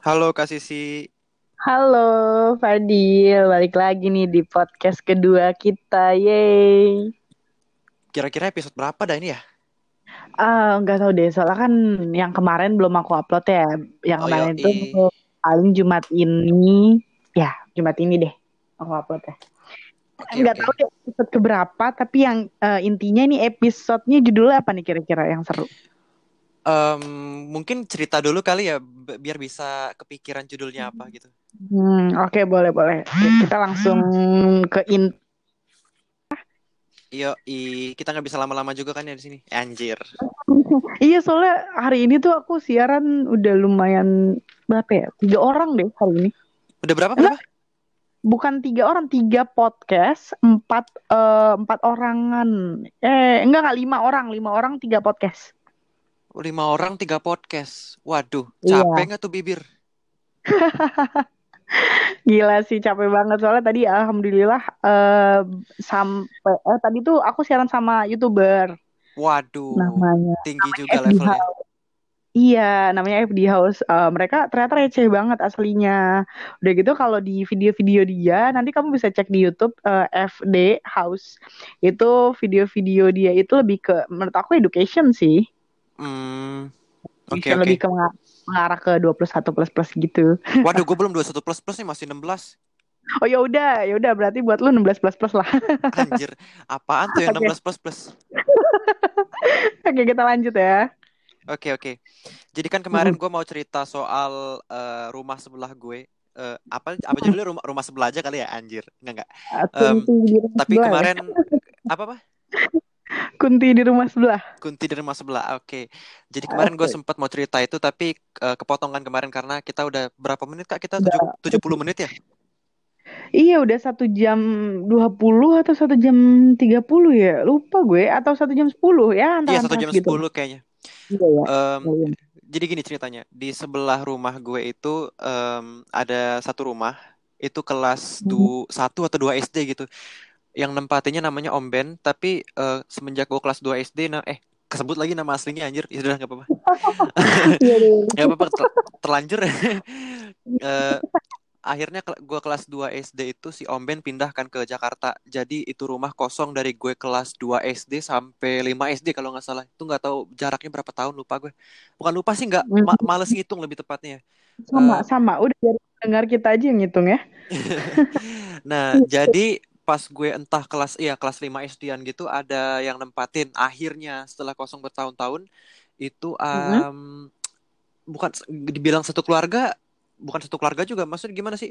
Halo Kak Sisi. Halo Fadil, balik lagi nih di podcast kedua kita, yeay. Kira-kira episode berapa dah ini ya? Ah, nggak tahu deh, soalnya kan yang kemarin belum aku upload ya. Yang Oh kemarin itu yoi. paling Jumat ini, ya Jumat ini deh aku upload ya. Oke Nggak oke. tahu deh episode keberapa, tapi yang eh, intinya ini episodenya judulnya apa nih kira-kira yang seru? Em, mungkin cerita dulu kali ya, biar bisa kepikiran judulnya apa gitu. Hmm, oke boleh boleh. Kita langsung ke in. Yoi, kita nggak bisa lama-lama juga kan ya di sini. Anjir. Iya soalnya hari ini tuh aku siaran udah lumayan berapa ya? Tiga orang deh hari ini. Udah berapa berapa? bukan tiga orang, tiga podcast, empat eh, empat orangan. Eh enggak enggak lima orang, lima orang tiga podcast. Lima orang tiga podcast. Waduh, Iya, capek nggak tuh bibir? gila sih capek banget soalnya tadi alhamdulillah eh sampai eh tadi tuh aku siaran sama youtuber Waduh, namanya tinggi juga FD levelnya. House. Iya, namanya FD House. Eh, mereka ternyata receh banget aslinya. Udah gitu kalau di video-video dia, nanti kamu bisa cek di YouTube eh, FD House. Itu video-video dia itu lebih ke, menurut aku education sih. Hmm, oke Education oke. lebih ke menga- mengarah ke 21 plus plus gitu. Waduh, gue belum 21 plus plus nih masih 16. Oh ya udah, ya udah berarti buat lu 16 plus plus lah. Anjir, apaan tuh yang Oke, 16 plus plus? oke kita lanjut ya. Oke oke. Jadi kan kemarin gue mau cerita soal eh, rumah sebelah gue. Eh, apa apa judulnya rumah rumah sebelah aja kali ya anjir. Enggak enggak. Rumah tapi ya. kemarin apa apa? Kunti di rumah sebelah. Kunti di rumah sebelah. Oke. Jadi kemarin gue Oke. sempat mau cerita itu tapi eh, kepotongan kemarin karena kita udah berapa menit Kak? Kita tujuh- 70 menit ya? Iya udah satu jam 20 atau satu jam 30 ya lupa gue atau satu jam 10 ya Iya, satu jam segitu 10 kayaknya. iya ya Em, iya jadi gini ceritanya. Di sebelah rumah gue itu em, ada satu rumah itu kelas Hmm. du, 1 atau 2 SD gitu. Yang nempatinnya namanya Om Ben tapi eh, semenjak gue kelas 2 SD nah eh kesebut lagi nama aslinya anjir. Ya sudah nggak apa-apa. Iya, iya, nggak apa-apa ter- terlanjur. Eh, akhirnya gue kelas 2 SD itu si Om Ben pindahkan ke Jakarta. Jadi itu rumah kosong dari gue kelas 2 SD sampai 5 SD kalau nggak salah. Itu nggak tahu jaraknya berapa tahun lupa gue. Bukan lupa sih nggak. Hmm. ma- males ngitung lebih tepatnya. Sama Eh, sama. Udah biar dengar kita aja yang ngitung ya. Nah, jadi pas gue entah kelas iya kelas 5 SD-an gitu ada yang nempatin akhirnya setelah kosong bertahun-tahun itu Mm-mm. em, bukan dibilang satu keluarga bukan satu keluarga juga maksudnya gimana sih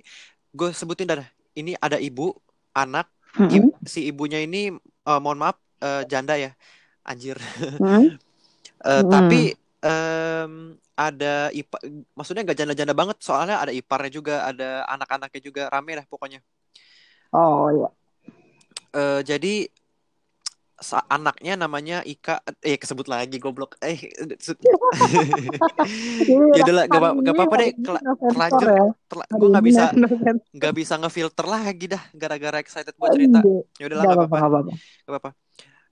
gue sebutin dah ini ada ibu anak i- Mm-mm. si ibunya ini eh, mohon maaf eh, janda ya anjir Mm-mm. Eh, Mm-mm. tapi em, ada ipa maksudnya nggak janda-janda banget soalnya ada iparnya juga ada anak-anaknya juga rame lah pokoknya oh ya Eh, jadi anaknya namanya Ika eh kesebut lagi goblok. Eh Iya, ya udahlah gak, gak apa-apa deh Kela- terlanjur ya. terla gue nggak bisa nggak bisa ngefilter lagi dah gara-gara excited buat cerita. Iya. ya udahlah Gak nggak apa-apa gak apa-apa. Nggak apa-apa.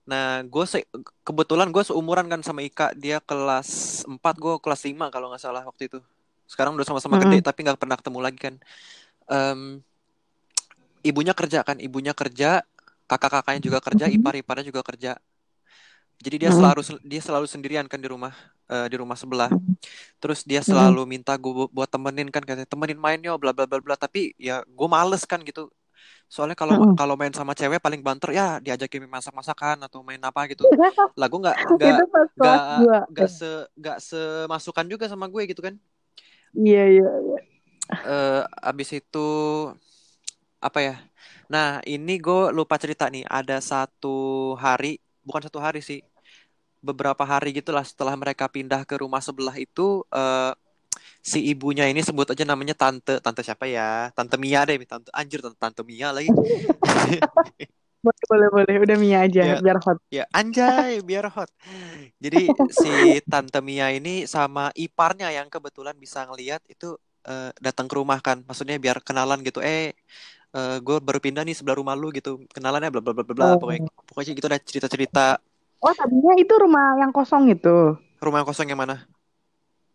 Nah gue se- kebetulan gue seumuran kan sama Ika. Dia kelas 4 gue kelas 5 kalau nggak salah waktu itu. Sekarang udah sama-sama gede Mm-mm. tapi nggak pernah ketemu lagi kan. Em, ibunya kerja kan ibunya kerja kakak-kakaknya juga kerja ipar-iparnya juga kerja. Jadi dia Mm-mm. selalu dia selalu sendirian kan di rumah eh, di rumah sebelah. Terus dia Mm-mm. selalu minta gue buat temenin kan katanya temenin main yo bla bla bla bla. Tapi ya gue males kan gitu. Soalnya kalau Mm-mm. kalau main sama cewek paling banter ya diajakin masak masakan atau main apa gitu. Lah gue nggak nggak nggak kelas 2 nggak se nggak semasukan juga sama gue gitu kan. Iya iya iya. Eh abis itu apa ya nah ini gue lupa cerita nih. Ada satu hari bukan satu hari sih beberapa hari gitulah setelah mereka pindah ke rumah sebelah itu eh, si ibunya ini sebut aja namanya tante. Tante siapa ya? Tante Mia deh tante anjir tante, tante Mia lagi. Boleh boleh boleh. Udah Mia aja ya. biar hot. Ya anjay biar hot. Jadi si tante Mia ini sama iparnya yang kebetulan bisa ngeliat itu eh, datang ke rumah kan. Maksudnya biar kenalan gitu. Eh gue baru pindah nih sebelah rumah lu gitu kenalannya bla bla bla bla bla pokoknya oh. pokoknya gitu dah cerita cerita oh tadinya itu rumah yang kosong itu? Rumah yang kosong yang mana?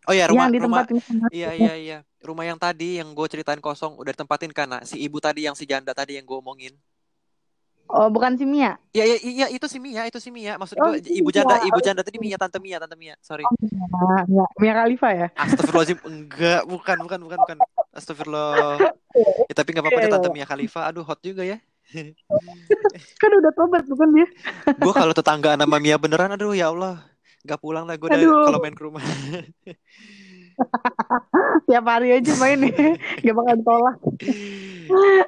Oh ya rumah yang rumah ditempatin sama iya iya iya. Rumah yang tadi yang gue ceritain kosong udah ditempatin kan nah, si ibu tadi yang si janda tadi yang gue omongin. Oh, bukan si Mia. Iya iya iya itu si Mia itu si Mia. Maksud Oh, gue si ibu janda ibu janda tadi Mia tante Mia tante Mia. Sorry. Mia, Mia, Mia Khalifa ya? Astagfirullahaladzim enggak bukan bukan bukan bukan Astagfirullah ya, tapi nggak apa-apa iya, tante. Mia Khalifa aduh hot juga ya Kan udah tobat bukan dia? gue kalau tetangga nama Mia beneran aduh ya Allah nggak pulang lah gue kalau main ke rumah Tiap hari aja main nih. Gak bakal tolak.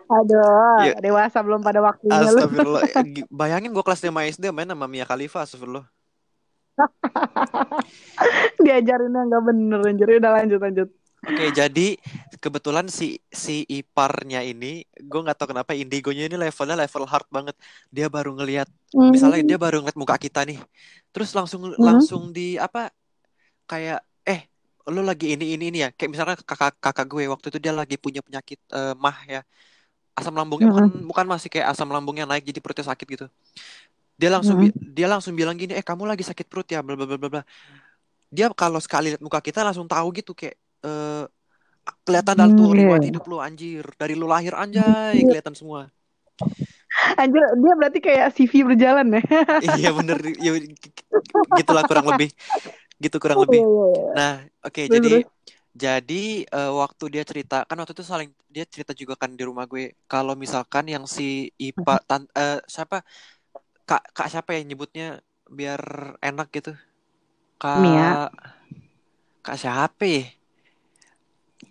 Aduh, Ya. dewasa belum pada waktunya lu. Astagfirullah Gi- bayangin gue kelas 5 SD main sama Mia Khalifa Astagfirullah Diajarinnya nggak bener anjir. Udah lanjut lanjut. Oke, jadi kebetulan si si iparnya ini, gue nggak tahu kenapa indigonya ini levelnya level hard banget. Dia baru ngelihat, Hmm. misalnya dia baru ngeliat muka kita nih, terus langsung langsung di apa? Kayak eh lo lagi ini ini ini ya. Kayak misalnya kakak kakak gue waktu itu dia lagi punya penyakit eh, mah ya, asam lambungnya bukan bukan masih kayak asam lambungnya naik jadi perutnya sakit gitu. Dia langsung bi- dia langsung bilang gini, eh kamu lagi sakit perut ya, bla bla bla bla. Dia kalau sekali lihat muka kita langsung tahu gitu kayak eh kelihatan dari tuh Hmm, riwayat iya. hidup lu anjir. Dari lu lahir anjay kelihatan semua. Anjir, dia berarti kayak CV berjalan ya. iya bener. Ya, gitulah kurang lebih. Gitu kurang lebih. Iya, iya, iya. nah oke Terus, jadi jadi eh, waktu dia cerita kan waktu itu saling dia cerita juga kan di rumah gue kalau misalkan yang si Ipa tan, eh, siapa? Kak kak siapa yang nyebutnya biar enak gitu? Kak Mia. kak siapa ya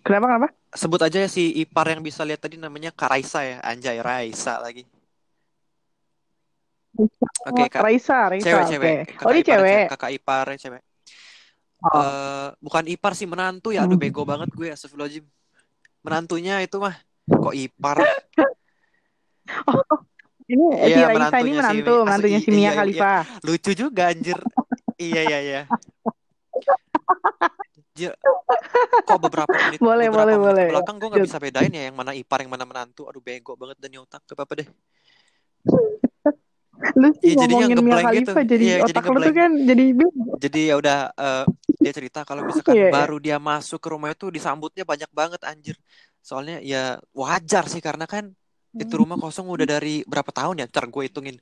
Kenapa kenapa? sebut aja ya si ipar yang bisa lihat tadi namanya Kak Raisa ya anjay Raisa lagi Oke, Oh, Kak. Raisa, Raisa. cewek cewek Oh, dia ipar cewek. kakak ipar cewek Oh. Eh, bukan ipar sih menantu ya aduh bego banget gue astagfirullahaladzim menantunya itu mah kok ipar Ini si Iya, Raisa ini si- menantu, asli- menantunya si iya, Mia iya, Khalifa. lucu juga anjir iya iya iya kok beberapa menit Boleh, beberapa boleh, menit boleh. belakang gue nggak bisa bedain ya yang mana ipar yang mana menantu. Aduh bego banget dan otak gak apa-apa deh. Lu sih Iya, jadinya ngomongin Mia gitu. Khalifa jadi Iya, jadi otak lu tuh kan jadi jadi ya udah eh, dia cerita kalau misalkan iya. baru dia masuk ke rumah itu disambutnya banyak banget anjir. Soalnya ya wajar sih karena kan itu Hmm. rumah kosong udah dari berapa tahun ya? Ntar gue hitungin.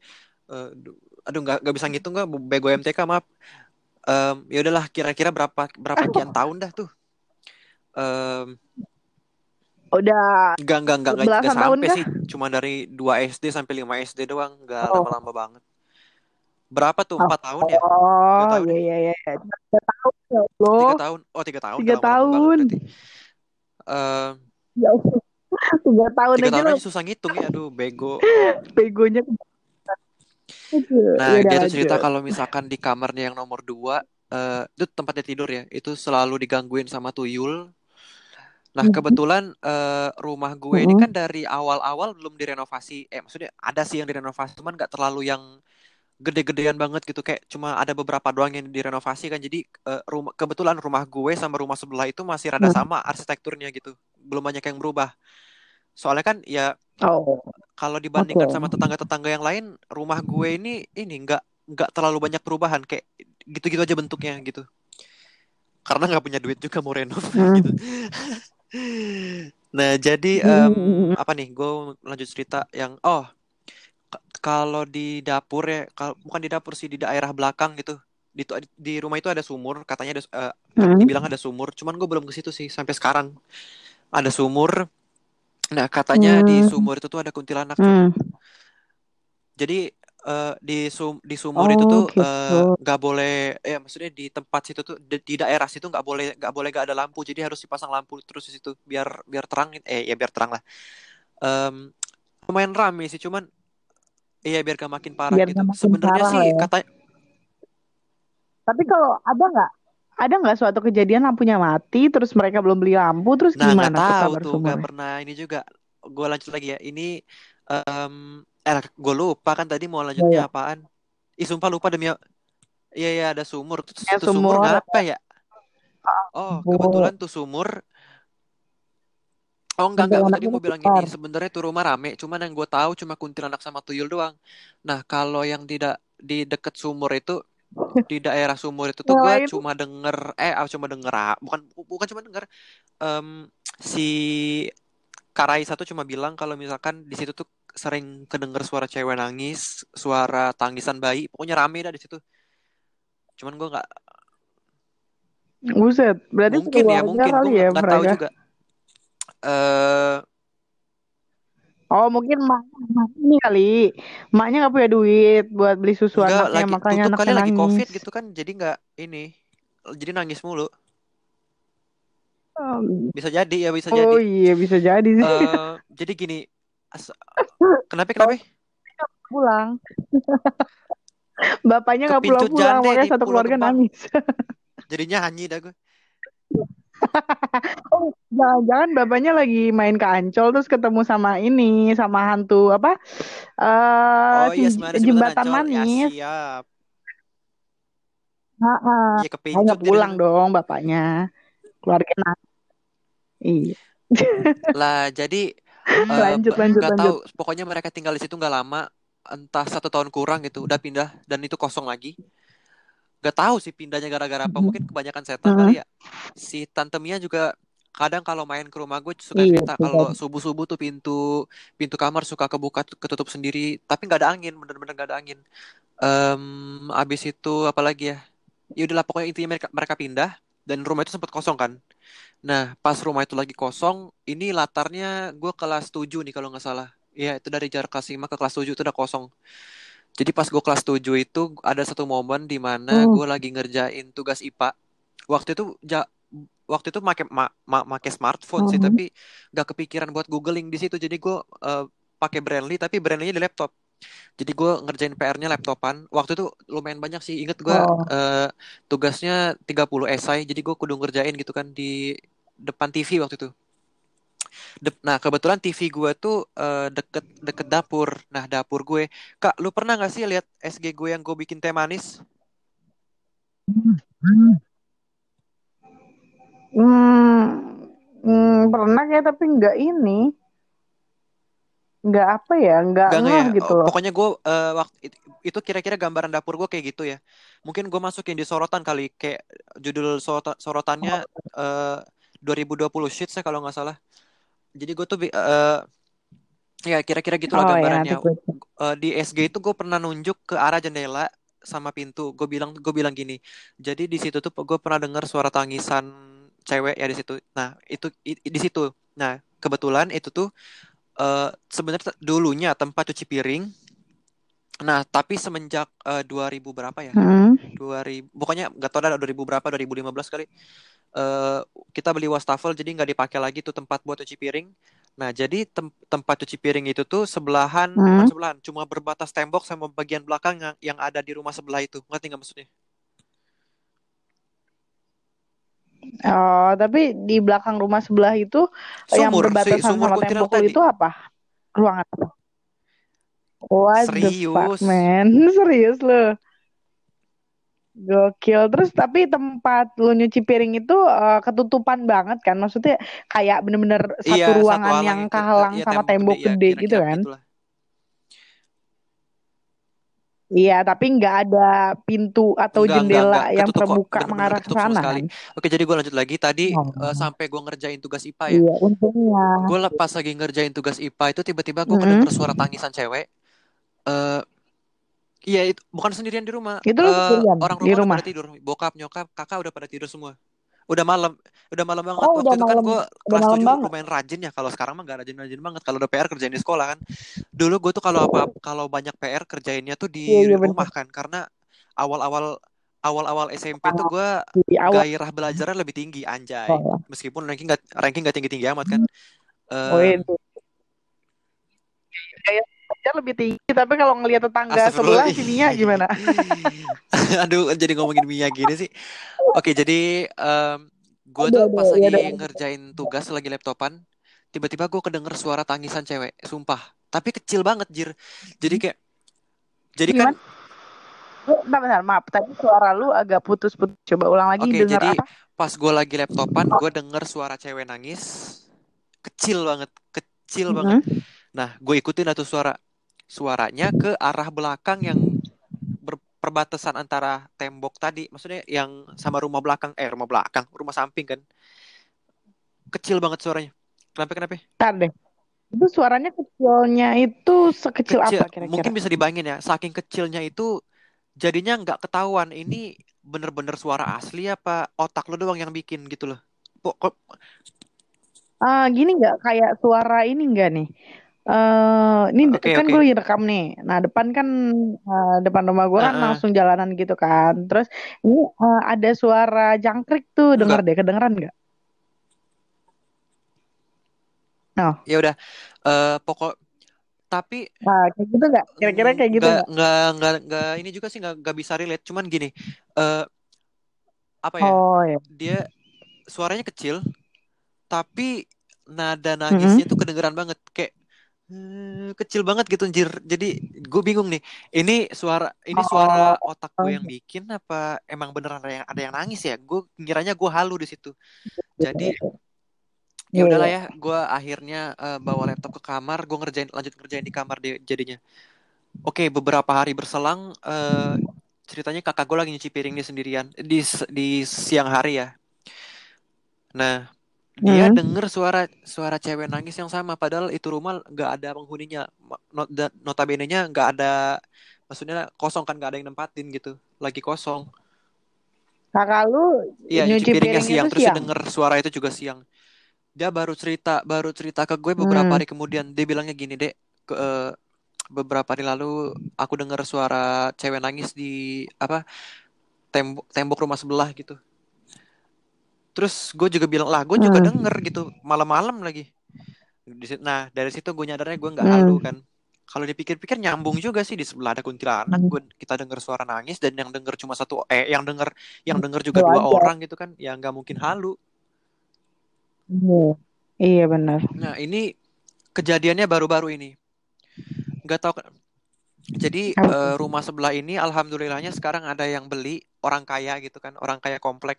Du- aduh nggak nggak bisa ngitung nggak bego MTK maaf Em, ya udahlah kira-kira berapa berapa kian tahun dah tuh Em, Udah nggak nggak nggak nggak nggak Belasan tahun sampai kah? sih cuma dari 2 SD sampai 5 SD doang nggak Oh. lama-lama banget berapa tuh Oh. empat tahun ya Oh, tahun iya iya iya. Tiga tahun ya tiga Allah. tahun oh tiga tahun Tiga tahun. Em, Ya. Tiga tahun tiga aja tahun lo aja susah ngitung ya aduh bego begonya. Nah udah dia tuh cerita kalau misalkan di kamarnya yang nomor dua eh itu tempatnya tidur ya. Itu selalu digangguin sama tuyul. Nah Mhm. kebetulan eh, rumah gue ini Mhm. kan dari awal-awal belum direnovasi. Eh maksudnya ada sih yang direnovasi cuman nggak terlalu yang gede-gedean banget gitu. Kayak cuma ada beberapa doang yang direnovasi kan. Jadi eh, rumah kebetulan rumah gue sama rumah sebelah itu masih rada Hmm. sama arsitekturnya gitu. Belum banyak yang berubah soalnya kan ya Oh. kalau dibandingkan Oke. sama tetangga-tetangga yang lain, rumah gue ini ini nggak nggak terlalu banyak perubahan kayak gitu-gitu aja bentuknya gitu. Karena nggak punya duit juga mau renov Hmm. gitu. Nah jadi Hmm. apa nih? Gue lanjut cerita yang oh kalau di dapur ya, kalau bukan di dapur sih di daerah belakang gitu. Di, di rumah itu ada sumur, katanya ada eh, Hmm. dibilang ada sumur, cuman gue belum ke situ sih sampai sekarang. Ada sumur. Nah katanya di Hmm. sumur itu tuh ada kuntilanak. Hmm. Jadi eh, di sum di sumur itu Oh, tuh gitu. eh, nggak boleh ya maksudnya di tempat situ tuh di, di daerah situ nggak boleh nggak boleh nggak ada lampu jadi harus dipasang lampu terus di situ biar biar terang eh ya biar terang lah Em, lumayan rame sih cuman iya biar gak makin parah Biar gitu gak sebenarnya sih ya. kata Tapi kalau ada nggak ada nggak suatu kejadian lampunya mati terus mereka belum beli lampu terus nah gimana tuh tahu tuh nggak pernah ini juga gue lanjut lagi ya ini em eh gue lupa kan tadi mau lanjutnya iya. apaan Ih sumpah lupa demi Iya iya ada sumur terus Ya, tuh sumur sumur. ngapa ya Oh, kebetulan tuh sumur. Oh enggak enggak, tadi mau bilang gini, sebenarnya tuh rumah rame, cuman yang gue tahu cuma kuntilanak sama tuyul doang. Nah, kalau yang tidak di deket sumur itu di daerah sumur itu tuh Yang gue cuma denger eh ah, cuma denger ah, bukan bukan cuma denger em, si Karai satu cuma bilang kalau misalkan di situ tuh sering kedenger suara cewek nangis, suara tangisan bayi, pokoknya rame dah di situ. Cuman gue nggak Buset, berarti mungkin ya mungkin gue ya nggak tahu juga. eh Oh, mungkin emaknya ini kali. Emaknya nggak punya duit buat beli susu enggak anaknya, lagi makanya tutup kali anaknya lagi covid nangis. gitu kan, jadi nggak ini, jadi nangis mulu. Um, Bisa jadi ya bisa Oh jadi. iya, bisa jadi sih. eh jadi gini, as- kenapa Oh, kenapa? pulang. Bapaknya nggak pulang-pulang, jande makanya satu keluarga nangis. Jadi nyanyi dah gue. Oh, jangan-jangan bapaknya lagi main ke Ancol terus ketemu sama ini, sama hantu apa? Eh, Oh iya si jembatan Ancol. Ya manis. siap. Heeh. Iya Makanya kepincut dia di pulang dong bapaknya. Keluarga nangis. Iya. Lah jadi eh Lanjut, lanjut, nggak lanjut. tahu pokoknya mereka tinggal di situ nggak lama entah satu tahun kurang gitu udah pindah dan itu kosong lagi nggak tahu sih pindahnya gara-gara apa mungkin kebanyakan setan Heeh. kali ya si tante Mia juga kadang kalau main ke rumah gue suka Iya, cerita kalau jadi. subuh subuh tuh pintu pintu kamar suka kebuka ketutup sendiri tapi nggak ada angin bener-bener nggak ada angin Em, abis itu apalagi ya ya udahlah pokoknya intinya mereka mereka pindah dan rumah itu sempat kosong kan Nah, pas rumah itu lagi kosong, ini latarnya gue kelas 7 nih kalau nggak salah. Iya, itu dari jarak kelas 5 ke kelas 7 itu udah kosong. Jadi pas gue kelas 7 itu ada satu momen di mana Hmm. gue lagi ngerjain tugas IPA. Waktu itu ja, waktu itu make ma, ma- make smartphone sih, Mhm. tapi nggak kepikiran buat googling di situ. Jadi gue eh, pakai Brandly, tapi Brandly-nya di laptop. Jadi gue ngerjain PR-nya laptopan. Waktu itu lumayan banyak sih. Ingat gue Oh. eh, tugasnya 30 esai. Jadi gue kudu ngerjain gitu kan di depan TV waktu itu. Nah kebetulan TV gue tuh eh, deket deket dapur. Nah dapur gue, Kak, lu pernah nggak sih lihat SG gue yang gue bikin teh manis? Hmm, hmm, pernah ya tapi nggak ini, nggak apa ya, nggak ngeh ya. gitu Oh, loh. pokoknya gue eh, waktu it- itu kira-kira gambaran dapur gue kayak gitu ya. Mungkin gue masukin di sorotan kali, kayak judul sorota- sorotannya eh 2020 Sheets ya kalau nggak salah. Jadi gue tuh eh, ya kira-kira gitulah Oh ya gambarannya. cek. Eh, di SG itu gue pernah nunjuk ke arah jendela sama pintu. Gue bilang gue bilang gini. Jadi di situ tuh gue pernah dengar suara tangisan cewek ya di situ. Nah itu i- di situ. Nah kebetulan itu tuh eh, sebenarnya dulunya tempat cuci piring. Nah tapi semenjak eh, 2000 berapa ya? Hmm. 2000 pokoknya nggak tahu ada 2000 berapa 2015 kali eh kita beli wastafel jadi nggak dipakai lagi tuh tempat buat cuci piring. Nah, jadi tem- tempat cuci piring itu tuh sebelahan, bukan Hmm. sebelahan, cuma berbatas tembok sama bagian belakang yang, yang ada di rumah sebelah itu. Ngerti nggak maksudnya? Oh, tapi di belakang rumah sebelah itu yang Sumur, si berbatasan sumur sama tembok tadi. itu apa? Ruangan apa? What the fuck, Serius. man? Serius lo? Gokil. Terus tapi tempat lu nyuci piring itu eh, ketutupan banget kan? Maksudnya kayak bener-bener satu Iya, satu ruangan alang yang yang ke, kehalang iya sama tembok gede ya, gede gitu kan? begitulah. Iya, tapi nggak ada pintu atau Enggak, enggak, jendela enggak. yang Ketutup kok. terbuka Bener-bener mengarah ke sana sekali. kan? Oke, jadi gue lanjut lagi. Tadi Oh. eh, sampai gue ngerjain tugas IPA ya. Iya, untungnya. Gue pas lagi ngerjain tugas IPA itu tiba-tiba gue Mm-mm. kedenger suara tangisan cewek. Eh, iya, itu bukan sendirian di rumah. Itu lu Eh, sendirian orang di rumah udah rumah? pada tidur. Bokap, nyokap, kakak udah pada tidur semua. Udah malam, udah malam banget. Oh, Waktu udah itu kan malam, gue udah kelas malam 7 banget. lumayan rajin ya. Kalau sekarang mah gak rajin-rajin banget. Kalau udah PR kerjain di sekolah kan. Dulu gue tuh kalau apa kalau banyak PR kerjainnya tuh di Iya, iya rumah kan. Karena awal-awal awal-awal SMP tuh gue Di gairah belajarnya lebih tinggi anjay. sekolah. Meskipun ranking gak ranking gak tinggi-tinggi amat kan. Oh, Eh, itu. Kayak aja lebih tinggi, tapi kalau ngelihat tetangga sebelah sininya gimana? Aduh, jadi ngomongin Mia gini sih. Oke, jadi gue Aduh, tuh pas lagi ngerjain tugas lagi laptopan, tiba-tiba gue kedenger suara tangisan cewek, sumpah. Tapi kecil banget, Jir. Jadi kayak, jadi kan, Gimana? Bentar, bentar, maaf. Tadi suara lu agak putus-putus. Coba ulang lagi. oke, jadi apa? pas gue lagi laptopan, gue denger suara cewek nangis, kecil banget, kecil banget. Mm-mm. Nah, gue ikutin tuh suara, suaranya ke arah belakang yang perbatasan antara tembok tadi, maksudnya yang sama rumah belakang, eh rumah belakang, rumah samping kan, kecil banget suaranya. Kenapa kenapa? Ntar deh. Itu suaranya kecilnya itu sekecil Kecil, apa kira-kira? mungkin bisa dibayangin ya, saking kecilnya itu jadinya nggak ketahuan ini bener-bener suara asli apa otak lo doang yang bikin gitu loh. Kok Ah, gini nggak kayak suara ini nggak nih? Eh, ini Oke kan oke. gue lagi rekam nih. Nah, depan kan eh, depan rumah gue kan Heeh. langsung jalanan gitu kan. Terus ini eh, ada suara jangkrik tuh, denger Enggak. deh, kedengeran nggak? Nah, Ya udah. Eh pokok tapi nah, kayak gitu nggak? Kira-kira mm, kayak gitu nggak nggak? nggak ini juga sih nggak nggak bisa relate. Cuman gini, eh apa ya? Oh ya. Dia suaranya kecil, tapi nada nangisnya tuh kedengeran banget kayak kecil banget gitu anjir. Jadi gue bingung nih. Ini suara ini suara Oh, otak gue yang bikin apa emang beneran ada yang ada yang nangis ya? Gue ngiranya gue halu di situ. Jadi ya Iya, udahlah iya. ya, gue akhirnya eh, bawa laptop ke kamar, gue ngerjain lanjut ngerjain di kamar deh jadinya. Oke, beberapa hari berselang, eh, ceritanya kakak gue lagi nyuci piring dia sendirian di di siang hari ya. Nah, dia Hmm. denger suara suara cewek nangis yang sama, padahal itu rumah nggak ada penghuninya, Not, notabene-nya nggak ada, maksudnya kosong kan nggak ada yang nempatin gitu, lagi kosong. Kakak lu Iya, nyuci piringnya piringnya siang, terus siang. denger suara itu juga siang. Dia baru cerita, baru cerita ke gue beberapa Hmm. hari kemudian. Dia bilangnya gini, Dek, ke, eh, beberapa hari lalu aku dengar suara cewek nangis di apa tembok tembok rumah sebelah gitu. Terus gue juga bilang lah, gue juga Hmm. denger gitu malam-malam lagi. Nah dari situ gue nyadarnya gue nggak Hmm. halu kan. Kalau dipikir-pikir nyambung juga sih di sebelah ada kuntilanak. Hmm. Gue kita denger suara nangis dan yang denger cuma satu eh yang denger yang denger juga dua aja. orang gitu kan. Ya nggak mungkin halu. Iya. Iya benar. Nah ini kejadiannya baru-baru ini. Nggak tahu. Jadi tuh? rumah sebelah ini alhamdulillahnya sekarang ada yang beli orang kaya gitu kan, orang kaya komplek.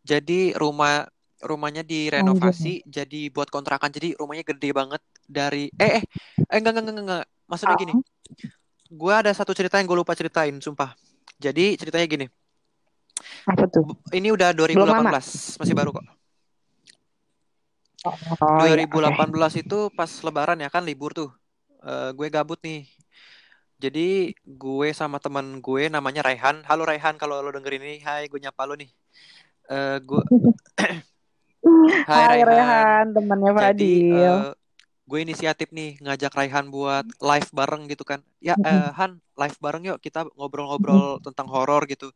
Jadi rumah rumahnya direnovasi jadi buat kontrakan. Jadi rumahnya gede banget dari eh eh eh enggak enggak enggak, enggak. Maksudnya gini. Ah. Gua ada satu cerita yang gue lupa ceritain, sumpah. Jadi ceritanya gini. Apa tuh? Ini udah Belum lama. 2018, masih baru kok. Oh iya, oke. 2018 itu pas lebaran ya kan libur tuh. Eh, gue gabut nih. Jadi gue sama teman gue namanya Raihan. Halo Raihan kalau lo denger ini, hai gue nyapa lo nih. Eh gue Hai Hai Raihan. Temannya Jadi Fadil. eh, gue inisiatif nih ngajak Raihan buat live bareng gitu kan. Ya eh, Han, live bareng yuk kita ngobrol-ngobrol tentang horor gitu.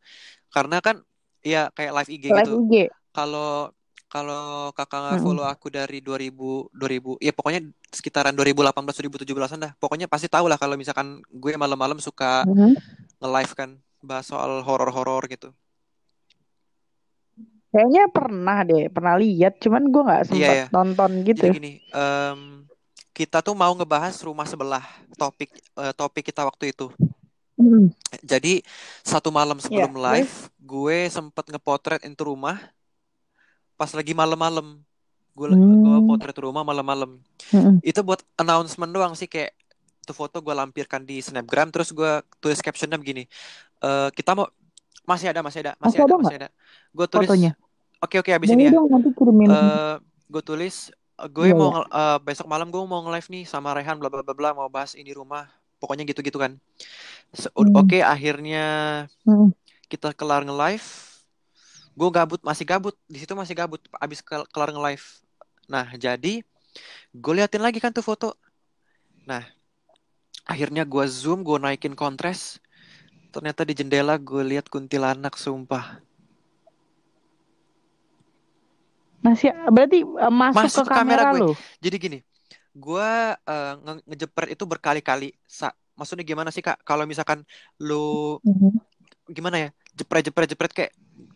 Karena kan ya kayak live IG Live gitu. IG. Kalau kalau kakak Mm-mm. follow aku dari 2000 2000 ya pokoknya sekitaran 2018 2017-an dah. Pokoknya pasti tahu lah kalau misalkan gue malam-malam suka Mhm. nge-live kan bahas soal horor-horor gitu. Kayaknya pernah deh, pernah lihat, cuman gue nggak Iya sempet ya. nonton gitu. Jadi gini, em, kita tuh mau ngebahas rumah sebelah topik eh, topik kita waktu itu. Hmm. Jadi satu malam Iya, sebelum terus? live, gue sempet ngepotret itu rumah pas lagi malam-malam. Gue gue Hmm. potret rumah malam-malam. Mm-mm. Itu buat announcement doang sih kayak itu foto gue lampirkan di snapgram terus gue tulis captionnya begini. eh, kita mau masih ada masih ada masih Masih ada ada masih ada. Gue tulis Fotonya. Oke oke abis Boleh ini ya. dong nanti kirimin. eh gue tulis eh, gue Iya, mau eh, besok malam gue mau nge-live nih sama Rehan bla bla bla bla mau bahas ini rumah. Pokoknya gitu-gitu kan. Ud- Hmm. oke akhirnya Mm-mm. kita kelar nge-live. Gue gabut masih gabut. Di situ masih gabut abis kel- kelar nge-live. Nah jadi gue liatin lagi kan tuh foto. Nah akhirnya gue zoom gue naikin kontras. Ternyata di jendela gue lihat kuntilanak sumpah Masih berarti eh, masuk, Masuk ke ke kamera kamera gue. lo. Jadi gini, gue eh, nge- ngejepret itu berkali-kali. Sa maksudnya gimana sih kak? Kalau misalkan lu Mhm. gimana ya, jepret jepret jepret kayak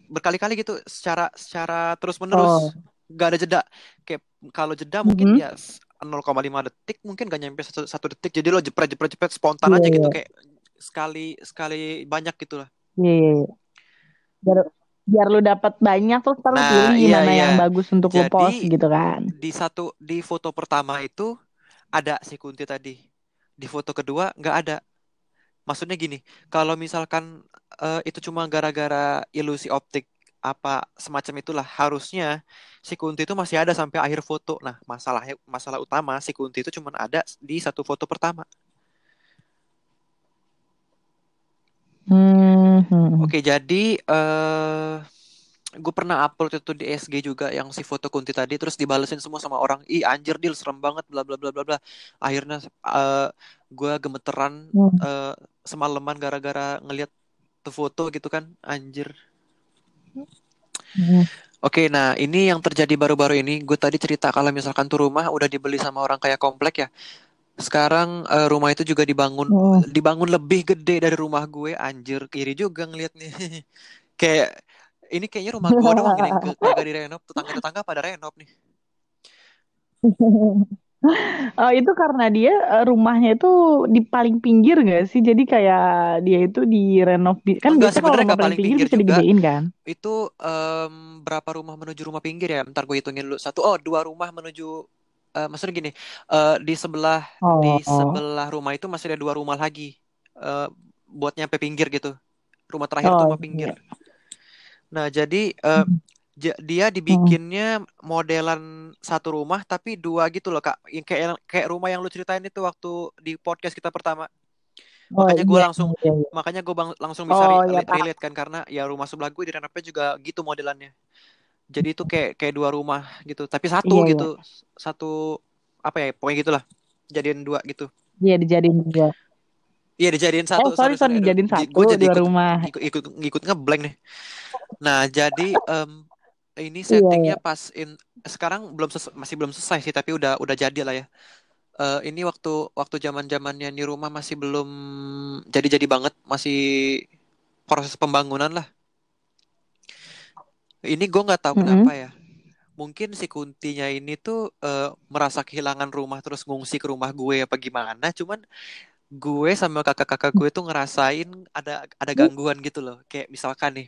berkali-kali gitu, secara secara terus Oh. menerus, gak ada jeda. Kayak kalau jeda mungkin Mhm. ya s- 0,5 detik, mungkin gak nyampe satu, satu detik. Jadi lo jepret jepret jepret spontan Iya, aja gitu iya. kayak sekali sekali banyak gitu lah. Iya, iya, iya. Biar, biar lu dapat banyak terus lu Nah, pilih iya mana iya. yang bagus untuk lu post Jadi gitu kan. di satu di foto pertama itu ada si Kunti tadi. Di foto kedua nggak ada. maksudnya gini kalau misalkan uh, itu cuma gara-gara ilusi optik apa semacam itulah harusnya si Kunti itu masih ada sampai akhir foto. Nah, masalahnya masalah utama si Kunti itu cuma ada di satu foto pertama. Hmm. Hmm. Oke, jadi uh, gue pernah upload itu di SG juga yang si foto Kunti tadi terus dibalesin semua sama orang ih anjir deal serem banget bla bla bla bla bla akhirnya uh, gue gemeteran hmm. uh, semalaman gara-gara ngeliat tuh foto gitu kan anjir hmm. Oke, nah ini yang terjadi baru-baru ini. Gue tadi cerita kalau misalkan tuh rumah udah dibeli sama orang kayak komplek ya. Sekarang uh, rumah itu juga dibangun, oh. dibangun lebih gede dari rumah gue. Anjir, kiri juga ngeliatnya. kayak ini kayaknya rumah gua doang ini kagak direnov tetangga-tetangga pada renov nih uh, itu karena dia uh, rumahnya itu di paling pinggir gak sih? Jadi kayak dia itu di renov kan Enggak, biasa kalau rumah paling pinggir, pinggir bisa digedein kan? Itu um, berapa rumah menuju rumah pinggir ya? Ntar gue hitungin dulu. Satu oh dua rumah menuju uh, maksudnya gini, uh, di sebelah oh. di sebelah rumah itu masih ada dua rumah lagi. Uh, buat nyampe pinggir gitu. Rumah terakhir oh, rumah pinggir. Iya. Nah, jadi uh, dia dibikinnya modelan satu rumah tapi dua gitu loh, Kak. Yang kayak kayak rumah yang lu ceritain itu waktu di podcast kita pertama. Oh, makanya gue iya, langsung iya, iya. makanya gue langsung bisa oh, iya, relate kan karena ya rumah sebelah gue di Renapnya juga gitu modelannya. Jadi itu kayak kayak dua rumah gitu, tapi satu iya, gitu. Iya. Satu apa ya? Pokoknya gitulah. Jadian dua gitu. Iya, dijadiin dua. Iya dijadiin satu. Eh, sorry, sorry, sorry, dijadiin satu gue jadi dua ikut, rumah. Ikut, ikut, ikut ngeblank nih. Nah, jadi um, ini iya, settingnya yeah. pas in sekarang belum masih belum selesai sih, tapi udah udah jadi lah ya. Uh, ini waktu waktu zaman zamannya di rumah masih belum jadi-jadi banget, masih proses pembangunan lah. Ini gue nggak tahu mm -hmm. kenapa ya. Mungkin si Kuntinya ini tuh uh, merasa kehilangan rumah terus ngungsi ke rumah gue apa gimana. Cuman gue sama kakak-kakak gue tuh ngerasain ada ada gangguan gitu loh. Kayak misalkan nih,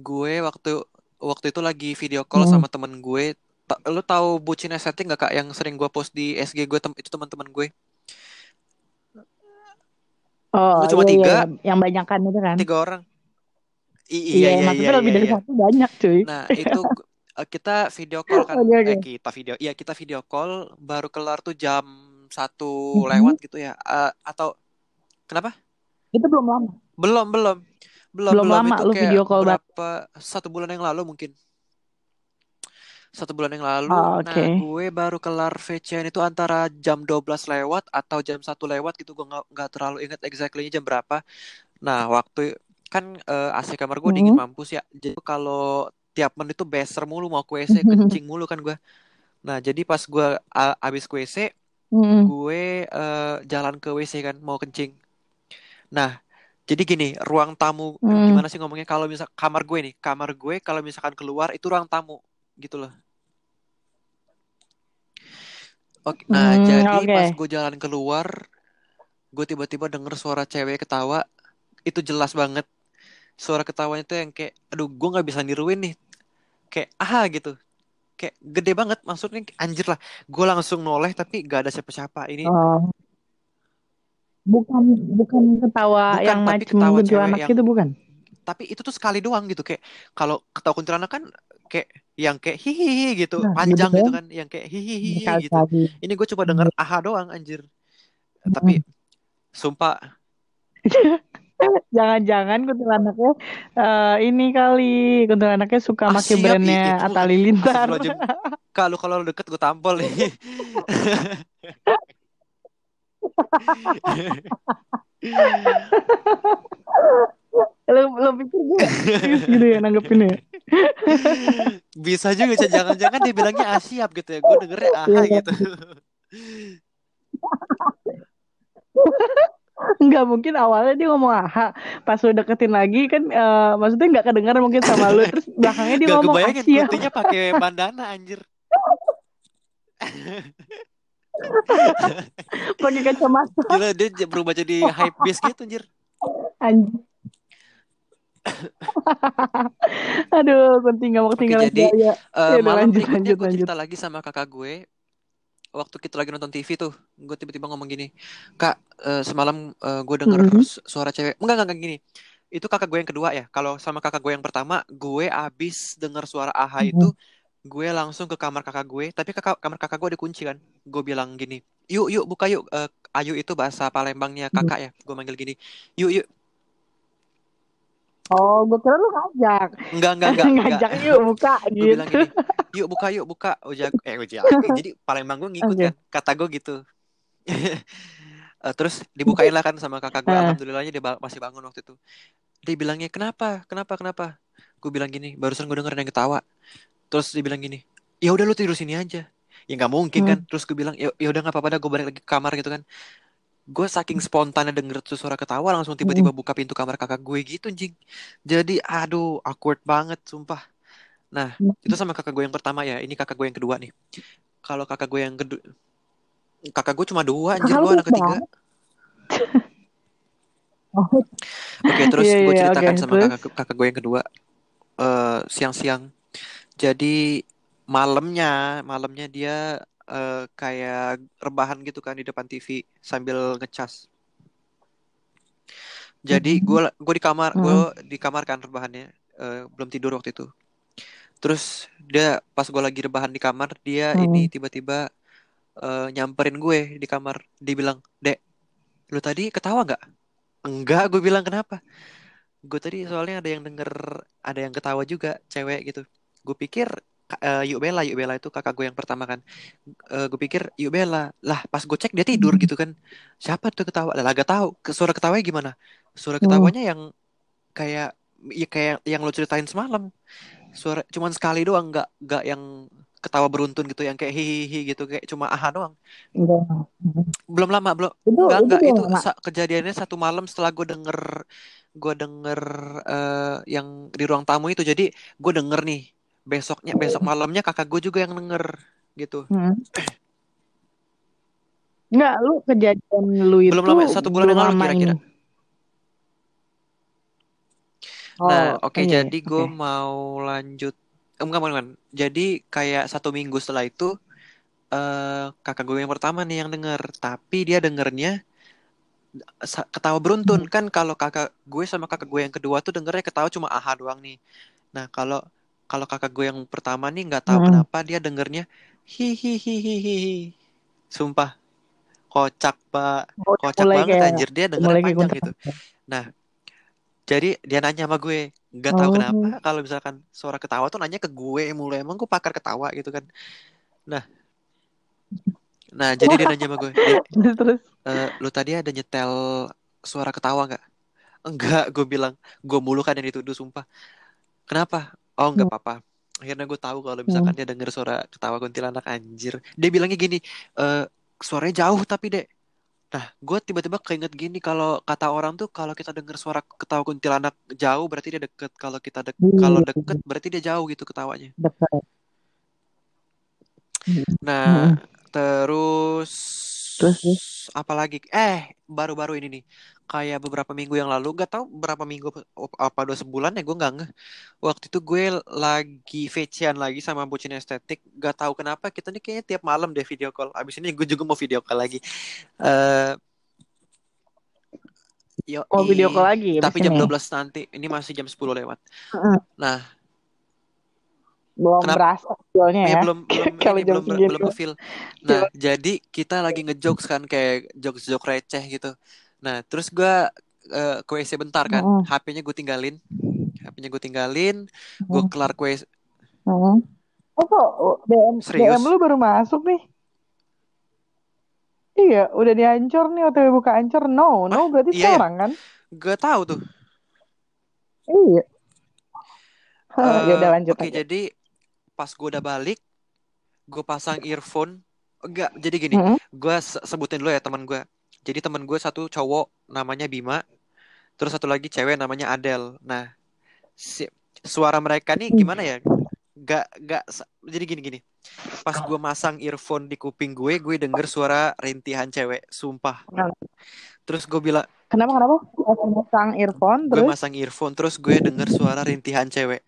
gue waktu waktu itu lagi video call hmm. sama temen gue Ta lu tahu bucin estetik gak kak yang sering gue post di SG gue tem itu teman-teman gue oh cuma iya, tiga iya. yang banyak kan itu kan tiga orang iya iya iya, iya, lebih iya, dari iya. satu banyak cuy. Nah itu uh, kita video call kan okay, okay. eh kita video iya kita video call baru kelar tuh jam satu mm -hmm. lewat gitu ya. Uh, atau kenapa? Itu belum lama. Belum belum. Belum, belum, lama itu lu video call berapa satu bulan yang lalu mungkin. Satu bulan yang lalu. Oh, okay. nah gue baru kelar VCN itu antara jam 12 lewat atau jam satu lewat gitu. Gue nggak terlalu ingat exactly jam berapa. Nah waktu kan uh, AC kamar gue dingin mm -hmm. mampus ya jadi kalau tiap menit itu beser mulu mau ke WC kencing mulu kan gue nah jadi pas gue uh, abis ke WC mm -hmm. gue uh, jalan ke WC kan mau kencing nah jadi gini, ruang tamu hmm. gimana sih ngomongnya kalau misal kamar gue nih, kamar gue kalau misalkan keluar itu ruang tamu gitu loh. Oke, nah hmm, jadi okay. pas gue jalan keluar, gue tiba-tiba denger suara cewek ketawa, itu jelas banget. Suara ketawanya tuh yang kayak, aduh gue nggak bisa niruin nih, kayak aha gitu, kayak gede banget maksudnya anjir lah. Gue langsung noleh tapi gak ada siapa-siapa. Ini oh bukan bukan ketawa bukan, yang macam anak yang... gitu bukan tapi itu tuh sekali doang gitu kayak kalau ketawa kuntilanak kan kayak yang kayak hihihi gitu nah, panjang gitu, gitu kan yang kayak hihihi gitu lagi. ini gue coba denger hmm. aha doang anjir hmm. tapi sumpah jangan-jangan kuntilanaknya uh, ini kali. Kuntilanaknya suka ah, pakai brandnya Atta Lilintar kalau kalau deket gue tampol nih. Lo lo pikir gue gitu ya nanggepinnya? Bisa juga jangan-jangan dia bilangnya asiap gitu ya. Gue dengernya aha iya, gitu Enggak mungkin awalnya dia ngomong aha Pas lu deketin lagi kan uh, Maksudnya gak kedengaran mungkin sama lu Terus belakangnya dia gak ngomong asiap Gak pakai bandana anjir Pakai kacamata. Gila dia berubah jadi hype beast gitu anjir. Anjir. Aduh, penting gak mau tinggal Oke, jadi ya. Uh, ya, malam lanjut, berikutnya lanjut, gue cerita lanjut. lagi sama kakak gue. Waktu kita lagi nonton TV tuh gue tiba-tiba ngomong gini kak eh, semalam eh, gue denger Mhm. su- suara cewek. Enggak enggak enggak gini. Itu kakak gue yang kedua ya. Kalau sama kakak gue yang pertama gue abis denger suara AHA Mhm. itu gue langsung ke kamar kakak gue. Tapi kakak kamar kakak gue dikunci kan. Gue bilang gini yuk yuk buka yuk. Eh, Ayu itu bahasa Palembangnya kakak ya. Gue manggil gini yuk yuk Oh, gue kira lu ngajak. enggak enggak enggak enggak. Ngajak yuk buka gue bilang gitu. gini yuk buka yuk buka. Ojak eh ojak jadi Palembang gue ngikut Oke. kan kata gue gitu. Eh, terus dibukain lah kan sama kakak gue Ah. alhamdulillahnya dia ba- masih bangun waktu itu. Dia bilangnya kenapa? Kenapa? Kenapa? Gue bilang gini barusan gue denger ada yang ketawa. Terus dia bilang gini ya udah lu tidur sini aja. Ya nggak mungkin Hmm. kan. Terus gue bilang ya ya udah nggak apa-apa dah gue balik lagi ke kamar gitu kan gue saking spontannya denger tuh suara ketawa langsung tiba-tiba buka pintu kamar kakak gue gitu jing jadi aduh awkward banget sumpah. Nah itu sama kakak gue yang pertama ya. Ini kakak gue yang kedua nih. Kalau kakak gue yang kedua kakak gue cuma dua anjir. Gue anak ketiga. Oh, Oke, terus Iya, gue iya, ceritakan oke, sama terus? kakak kakak gue yang kedua. Eh siang-siang. Jadi malamnya, malamnya dia eh, kayak rebahan gitu kan di depan TV sambil ngecas. Jadi gue gue di kamar, gue di kamar kan rebahannya, eh, belum tidur waktu itu. Terus dia pas gue lagi rebahan di kamar, dia Hmm. ini tiba-tiba eh, nyamperin gue di kamar. Dia bilang, "Dek, lu tadi ketawa nggak?" Enggak, gue bilang kenapa? Gue tadi soalnya ada yang denger, ada yang ketawa juga, cewek gitu. Gue pikir eh, Yuk Bella, Yuk Bella itu kakak gue yang pertama kan. Eh, gue pikir Yuk Bella, lah pas gue cek dia tidur gitu kan. Siapa tuh ketawa? Lah gak tahu. Suara ketawanya gimana? Suara ketawanya yang kayak, ya kayak yang lo ceritain semalam. Suara cuman sekali doang, nggak nggak yang ketawa beruntun gitu, yang kayak hihihi gitu, kayak cuma aha doang. enggak. Belum lama, belum Itu Enggak, itu enggak. Itu lama. sa- kejadiannya satu malam setelah gue denger, gue denger eh, yang di ruang tamu itu. Jadi gue denger nih, besoknya, besok malamnya kakak gue juga yang denger gitu. Hmm. Enggak, lu kejadian lu itu Belum lama, satu bulan yang lalu kira-kira. ini. Oh, Nah, oke, iya, jadi gue oke. mau lanjut. Eh, enggak, bukan. Jadi kayak satu minggu setelah itu, eh kakak gue yang pertama nih yang denger. Tapi dia dengernya ketawa beruntun. Kan kalau kakak gue sama kakak gue yang kedua tuh dengernya ketawa cuma aha doang nih. Nah, kalau kalau kakak gue yang pertama nih nggak tahu Hmm. kenapa dia dengernya hihihihihi. Sumpah, kocak, Pak. Oh, Kocak mulai banget kayak anjir. Dia dengernya mulai kayak panjang gitu. Nah, jadi dia nanya sama gue, nggak tahu Oh. kenapa kalau misalkan suara ketawa tuh nanya ke gue mulu emang gue pakar ketawa gitu kan. Nah, nah jadi dia nanya sama gue, "Dek, Terus eh, lu tadi ada nyetel suara ketawa nggak? Enggak, gue bilang, gue mulu kan yang dituduh sumpah. Kenapa? Oh nggak Hmm. apa-apa. Akhirnya gue tahu kalau misalkan dia denger suara ketawa kuntilanak anjir. Dia bilangnya gini, eh suaranya jauh tapi dek. Nah, gue tiba-tiba keinget gini kalau kata orang tuh kalau kita denger suara ketawa kuntilanak jauh berarti dia deket. Kalau kita dek kalau Iya, deket berarti dia jauh gitu ketawanya. dekat. Nah, Hmm. terus Terus, terus. apa lagi? Eh, baru-baru ini nih. Kayak beberapa minggu yang lalu, gak tahu berapa minggu apa- dua sebulan ya gue nggak ngeh. Waktu itu gue lagi VC-an lagi sama bucin estetik. Gak tahu kenapa kita nih kayaknya tiap malam deh video call. Abis ini gue juga mau video call lagi. Eh, yo Oh, video call lagi Tapi jam ini. 12 nanti. Ini masih jam 10 lewat. Heeh. Nah, Belum Kenapa? berasa feelnya ya ya. belum belum Kalau jam belum segini. belum ngefeel. Nah, jadi kita lagi ngejokes kan kayak jokes-jokes receh gitu. Nah, terus gua eh, ke WC bentar kan. Heeh. HP-nya gue tinggalin. HP-nya gue tinggalin. Gue Heeh. kelar ke WC. Heeh. Oh, kok DM Serius? DM lu baru masuk nih? Iya, udah dihancur nih OTW buka hancur. No, no berarti iya ya? sekarang kan? Gak tahu tuh. Iya. Eh, ya udah lanjut Oke, aja. jadi pas gue udah balik, gue pasang earphone. Enggak, jadi gini. Heeh. Gue sebutin dulu ya teman gue. Jadi teman gue satu cowok namanya Bima. Terus satu lagi cewek namanya Adele. Nah, si, suara mereka nih gimana ya? Gak, gak, jadi gini-gini. Pas gue masang earphone di kuping gue, gue denger suara rintihan cewek, sumpah. Terus gue bilang, Kenapa kenapa? Masang earphone gue terus masang earphone, terus gue denger suara rintihan cewek.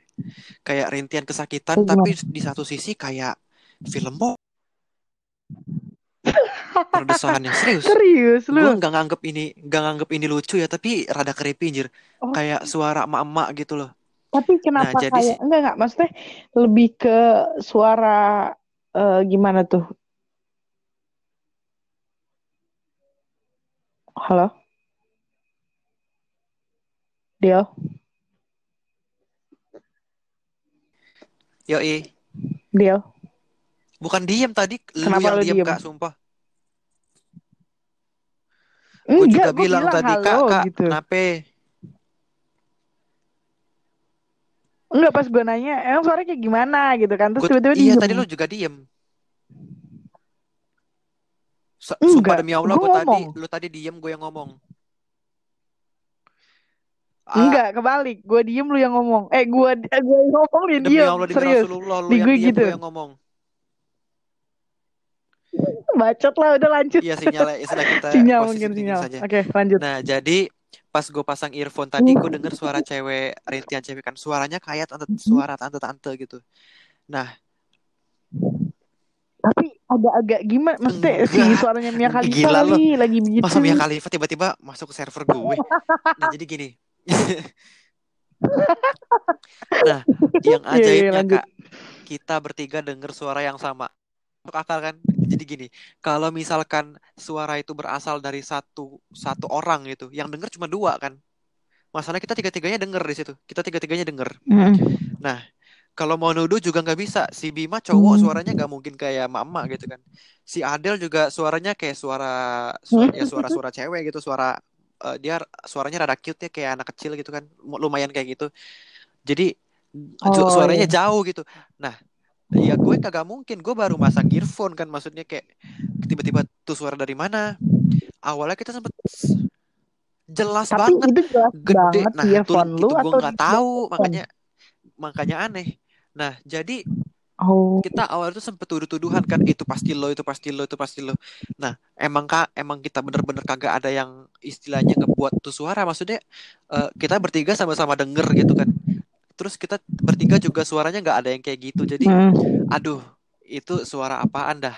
Kayak rintihan kesakitan, tapi di satu sisi kayak film bo. Perdesahannya serius. Serius Gue lu? nggak nganggep ini nggak nganggep ini lucu ya, tapi rada creepy anjir. Oh, Kayak suara emak-emak gitu loh. tapi Nah, kenapa jadi kayak enggak enggak maksudnya lebih ke suara eh, gimana tuh? Halo, Dio, yoi, Dio. bukan diem tadi, lu Kenapa yang lu diem diem? Kak, sumpah. Gue juga gue bilang bilang tadi, Kak, Kak, gitu. kenapa? Enggak pas gue nanya, emang suaranya kayak gimana gitu kan? Terus tiba-tiba iya diem. tadi lu juga diem. Su- Sumpah demi Allah gue tadi lu tadi diem gue yang ngomong. Ah, Enggak, kebalik. Gue diem lu yang ngomong. Eh, gue gue yang ngomong dia demi diem. Allah Serius. Lu Di gue gitu. yang ngomong. Bacot lah, udah lanjut. Iya sinyal ya, kita Sinyal mungkin sinyal. saja. Oke, lanjut. Nah jadi pas gue pasang earphone tadi gue denger suara cewek rintihan cewek kan suaranya kayak tante suara tante-tante gitu. Nah Tapi agak-agak gimana? Maksudnya si suaranya Mia Khalifa gila kali lagi begitu. masa Mia Khalifa tiba-tiba masuk ke server gue. Nah jadi gini. Nah yang Iya, ajaibnya lanjut. kak kita bertiga denger suara yang sama. Masuk akal kan? Jadi gini, kalau misalkan suara itu berasal dari satu satu orang gitu, yang denger cuma dua kan. Masalahnya kita tiga-tiganya denger di situ. Kita tiga-tiganya denger. Mm. Nah, kalau mau nuduh juga nggak bisa. Si Bima cowok Hmm. suaranya nggak mungkin kayak mama gitu kan. Si Adel juga suaranya kayak suara suara ya suara-suara cewek gitu, suara eh, dia suaranya rada cute ya kayak anak kecil gitu kan. Lumayan kayak gitu. Jadi Oh suaranya iya. jauh gitu. Nah, ya gue kagak mungkin. Gue baru masang earphone kan maksudnya kayak tiba-tiba tuh suara dari mana? Awalnya kita sempet jelas Tapi banget itu jelas gede. banget Nah, itu itu gue nggak tahu, makanya makanya aneh. Nah, jadi Oh. kita awal itu sempet tuduh-tuduhan kan itu pasti lo itu pasti lo itu pasti lo. Nah emang kak emang kita bener-bener kagak ada yang istilahnya ngebuat tuh suara maksudnya eh, kita bertiga sama-sama denger gitu kan. Terus kita bertiga juga suaranya nggak ada yang kayak gitu jadi Hmm. aduh itu suara apaan dah?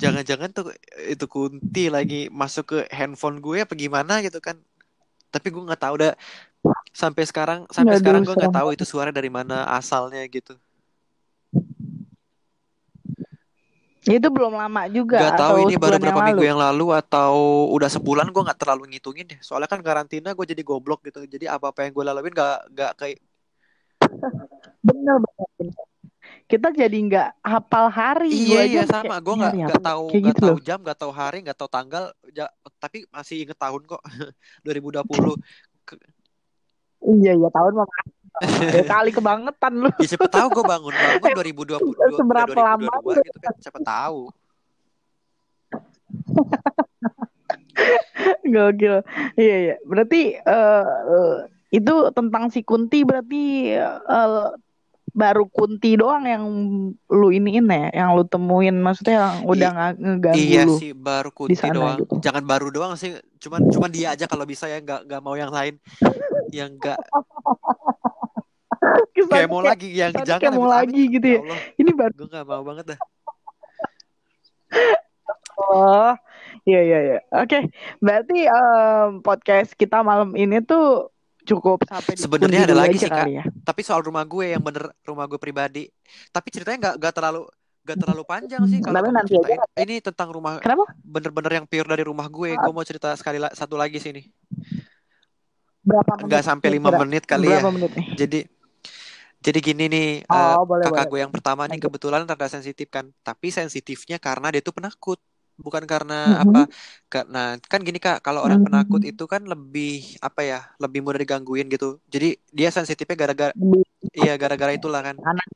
Jangan-jangan tuh itu kunti lagi masuk ke handphone gue apa gimana gitu kan. Tapi gue nggak tahu dah sampai sekarang sampai Aduh, sekarang gue nggak tahu itu suara dari mana asalnya gitu Itu belum lama juga Gak tahu atau ini baru berapa yang minggu lalu? yang lalu atau udah sebulan gue nggak terlalu ngitungin deh. Soalnya kan karantina gue jadi goblok gitu. Jadi apa-apa yang gue laluin gak gak kayak Bener bener. Kita jadi nggak hafal hari. Iya aja iya sama. Gue nggak nggak apa? tahu nggak gitu tahu jam, nggak tahu hari, nggak tahu tanggal. Ja- tapi masih inget tahun kok 2020. Ke- Iya iya tahun mah ya, kali kebangetan lu. Ya siapa tahu gue bangun bangun 2020 udah Seberapa lama 2022 gitu kan siapa tahu. Gokil. Iya iya. Berarti eh, itu tentang si Kunti berarti eh, baru Kunti doang yang lu iniin ya, yang lu temuin maksudnya yang udah I- nggak ngeganggu Iya lu sih baru kunti doang. gitu. Jangan baru doang sih. Cuman cuman dia aja kalau bisa ya nggak nggak mau yang lain. Yang nggak kayak mau kayak lagi yang jangan kayak mau lagi gitu Ya ya. Allah, Ini baru gue nggak mau banget dah. Oh, iya iya iya. Oke, berarti em, podcast kita malam ini tuh cukup sampai Sebenarnya ada lagi sih kak. ya. Tapi soal rumah gue yang bener rumah gue pribadi. Tapi ceritanya nggak nggak terlalu nggak terlalu panjang sih kalau nanti aja. Ini tentang rumah Kenapa? bener-bener yang pure dari rumah gue. Gue mau cerita sekali la- satu lagi sini. Berapa menit sampai lima menit kali ya. Berapa menit nih? Jadi jadi gini nih Oh, boleh kakak boleh. gue yang pertama nih kebetulan rada sensitif kan. Tapi sensitifnya karena dia tuh penakut. Bukan karena Mhm. apa? Karena kan gini kak, kalau orang penakut Mhm. itu kan lebih apa ya? Lebih mudah digangguin gitu. Jadi dia sensitifnya gara-gara iya gara-gara itulah kan. anak.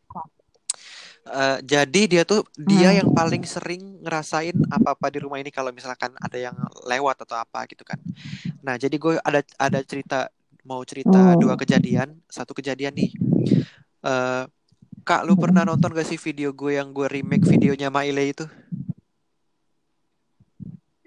Eh, jadi dia tuh dia Hmm. yang paling sering ngerasain apa-apa di rumah ini kalau misalkan ada yang lewat atau apa gitu kan. Nah, jadi gue ada ada cerita mau cerita Hmm. dua kejadian. Satu kejadian nih. Eh, Kak, lu pernah nonton gak sih video gue yang gue remake videonya Maile itu?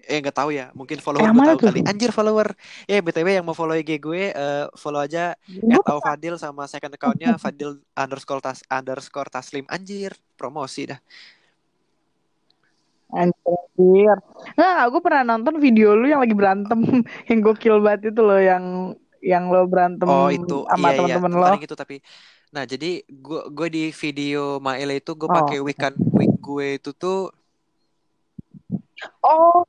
Eh nggak tahu ya, mungkin follower gue tahu kali. Anjir follower. Ya btw yang mau follow IG gue, eh, follow aja Gue at Fadil sama second accountnya Fadil underscore tas underscore taslim anjir promosi dah. Anjir. Nggak, aku pernah nonton video lu yang lagi berantem. yang gokil banget itu loh. Yang yang lo berantem Oh itu sama iya iya teman-teman lo. bukan yang gitu tapi nah jadi gue gue di video Maele itu gue Oh. pakai kan wig gue itu tuh Oh,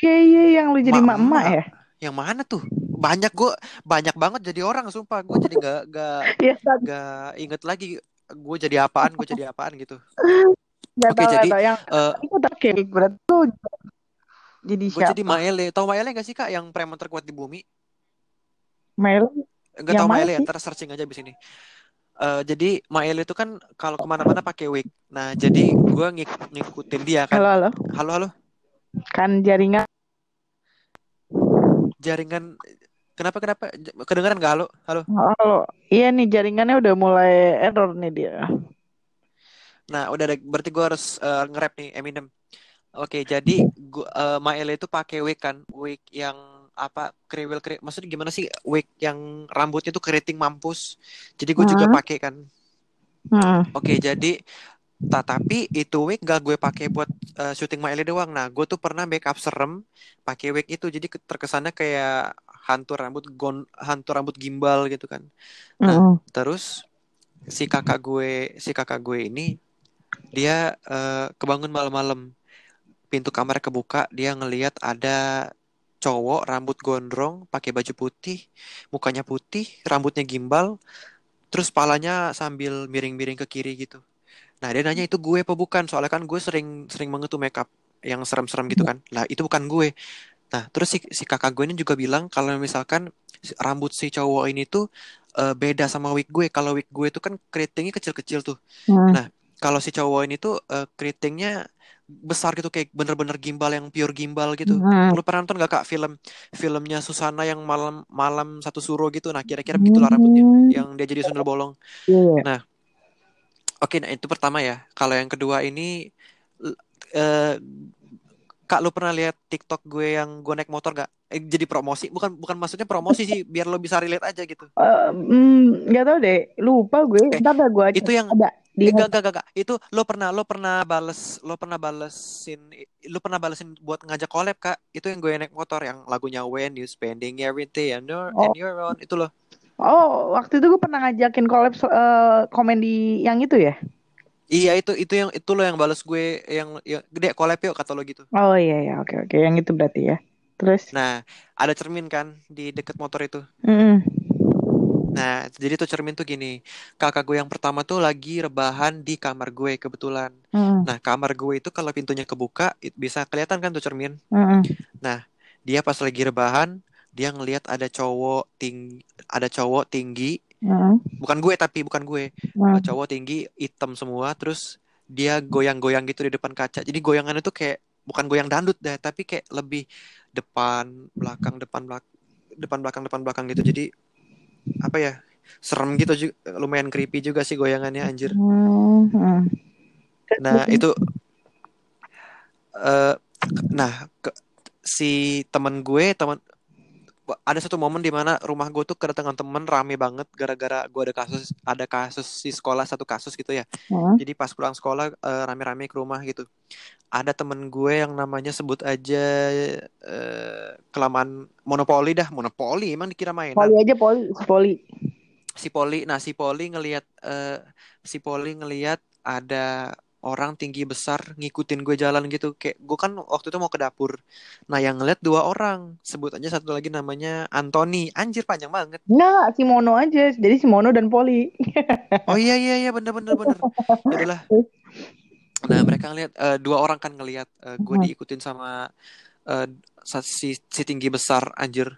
iya iya yang lu jadi Mak- mak-mak mak. ya? yang mana tuh banyak gue banyak banget jadi orang sumpah gue jadi gak gak Iya, tadi gak inget lagi gue jadi apaan gue jadi apaan gitu Oke, tahu jadi, tahu. yang eh, itu oke berarti lu jadi gue siapa? jadi Maele tahu Maele gak sih kak yang preman terkuat di bumi Yang tahu mana Maele ya, ntar searching aja di sini. Eh, jadi Maele itu kan kalau ke mana-mana pakai wig. Nah, jadi gue ngik- ngikutin dia kan. Halo halo. Halo, halo. Kan jaringan Jaringan kenapa kenapa? Kedengeran nggak halo? Halo. halo. Iya nih jaringannya udah mulai error nih dia. Nah, udah ada, berarti gue harus eh, nge-rap nih Eminem. Oke, jadi gua, eh, Maele itu pakai wig kan, wig yang apa kriwil kriwil maksudnya gimana sih wig yang rambutnya tuh keriting mampus jadi gue juga Hmm. pakai kan Hmm. Oke, jadi ta- tapi itu wig gak gue pakai buat uh, syuting Maele doang. Nah, gue tuh pernah backup serem pakai wig itu. Jadi ke- terkesannya kayak hantu rambut gon hantu rambut gimbal gitu kan. Nah, Hmm. terus si kakak gue si kakak gue ini dia uh, kebangun malam-malam. Pintu kamar kebuka, dia ngelihat ada cowok rambut gondrong, pakai baju putih, mukanya putih, rambutnya gimbal, terus palanya sambil miring-miring ke kiri gitu. Nah, dia nanya itu gue apa bukan? Soalnya kan gue sering sering banget tuh makeup yang serem-serem gitu kan. Lah, itu bukan gue. Nah, terus si, si kakak gue ini juga bilang kalau misalkan rambut si cowok ini tuh eh, beda sama wig gue. Kalau wig gue tuh kan keritingnya kecil-kecil tuh. Hmm. Nah, kalau si cowok ini tuh eh, keritingnya besar gitu kayak bener-bener gimbal yang pure gimbal gitu. Hmm. Lu pernah nonton gak kak film filmnya Susana yang malam malam satu suro gitu? Nah, kira-kira begitulah rambutnya Hmm. yang dia jadi sundel bolong. Iya. Nah, Oke, nah itu pertama ya. Kalau yang kedua ini, eh, Kak, lu pernah lihat TikTok gue yang gue naik motor gak? Eh, jadi promosi, bukan bukan maksudnya promosi sih, biar lo bisa relate aja gitu. Eh, hmm, nggak tahu deh, lupa gue. Eh, Ntar dah gue itu yang ada di eh, gak, gak, gak, gak. Itu lo pernah lo pernah bales lo pernah balesin lo pernah balesin buat ngajak collab kak itu yang gue naik motor yang lagunya When You Spending Everything and You're, Oh. and you're on itu loh Oh, waktu itu gue pernah ngajakin collab eh, komen di yang itu ya? iya itu itu yang itu lo yang bales gue yang, yang gede collab yuk kata lo gitu Oh iya ya, oke oke, yang itu berarti ya. Terus, nah ada cermin kan di deket motor itu Mm-mm. Nah, jadi tuh cermin tuh gini. Kakak gue yang pertama tuh lagi rebahan di kamar gue kebetulan. Mm-mm. Nah, kamar gue itu kalau pintunya kebuka, it- bisa kelihatan kan tuh cermin. Mm-mm. Dia pas lagi rebahan, dia ngelihat ada cowok tinggi, ada cowok tinggi, Mm-mm. bukan gue tapi bukan gue. Mm. Cowok tinggi, hitam semua, terus dia goyang-goyang gitu di depan kaca. Jadi goyangannya tuh kayak bukan goyang dandut deh, tapi kayak lebih depan, belakang, depan, belakang, depan, belakang, depan, belakang gitu. Jadi apa ya? Serem gitu juga, lumayan creepy juga sih goyangannya anjir. Mm, mm. Nah, itu eh nah ke- si temen gue, teman ada satu momen di mana rumah gue tuh kedatangan temen rame banget gara-gara gue ada kasus ada kasus di sekolah satu kasus gitu ya. Mm. Jadi pas pulang sekolah eh, rame-rame ke rumah gitu. Ada temen gue yang namanya sebut aja eh, kelamaan monopoli dah, monopoli emang dikira mainan. Poli aja poli, si poli. Si Poli, nah si Poli ngelihat eh, si Poli ngelihat ada orang tinggi besar ngikutin gue jalan gitu. Kayak gue kan waktu itu mau ke dapur. Nah, yang ngeliat dua orang. Sebut aja satu lagi namanya Anthony. Anjir panjang banget. Enggak, si Mono aja. Jadi si Mono dan Poli. Oh iya iya iya bener bener bener. Ya udahlah. Nah, mereka ngeliat eh, dua orang kan ngelihat eh, gue diikutin sama sa- si si tinggi besar anjir.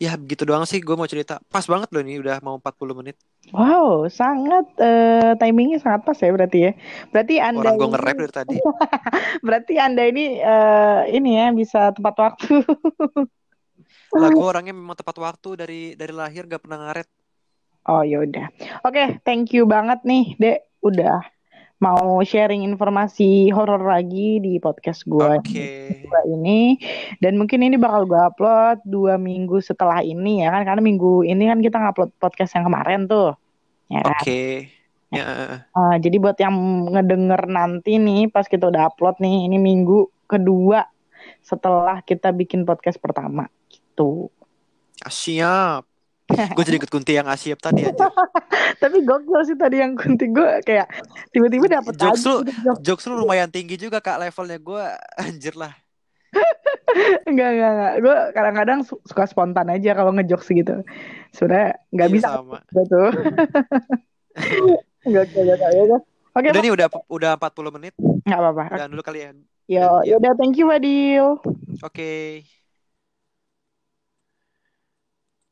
Ya begitu doang sih gue mau cerita. Pas banget loh ini udah mau 40 menit. Wow, sangat eh, timingnya sangat pas ya berarti ya. Berarti Anda Orang gue ini, nge-rap dari tadi. berarti Anda ini eh, ini ya bisa tepat waktu. Lah gue orangnya memang tepat waktu dari dari lahir gak pernah ngaret. Oh ya udah. Oke, thank you banget nih, Dek. Udah mau sharing informasi horor lagi di podcast gue Oke. ini. Dan mungkin ini bakal gue upload dua minggu setelah ini ya kan. Karena minggu ini kan kita ngupload podcast yang kemarin tuh. Ya kan? Oke. Ya, eh, eh. Uh, jadi buat yang ngedenger nanti nih pas kita udah upload nih ini minggu kedua setelah kita bikin podcast pertama gitu. Ah, siap. Gue jadi ikut kunti yang asyap tadi aja. Tapi gokil sih tadi yang kunti gue kayak tiba-tiba dapet Jokes lu, gitu, jokes. lu lumayan tinggi juga kak levelnya gue anjir lah. Enggak, enggak, enggak. Gue kadang-kadang su- suka spontan aja kalau ngejokes gitu. Sebenarnya nggak Iya, bisa sama. gitu. Gokil, gokil. Ya udah. Oke, Udah nih udah udah 40 menit. nggak apa-apa. Udah dulu kali ya. Yo, Iya. yaudah, thank you, Fadil. Oke.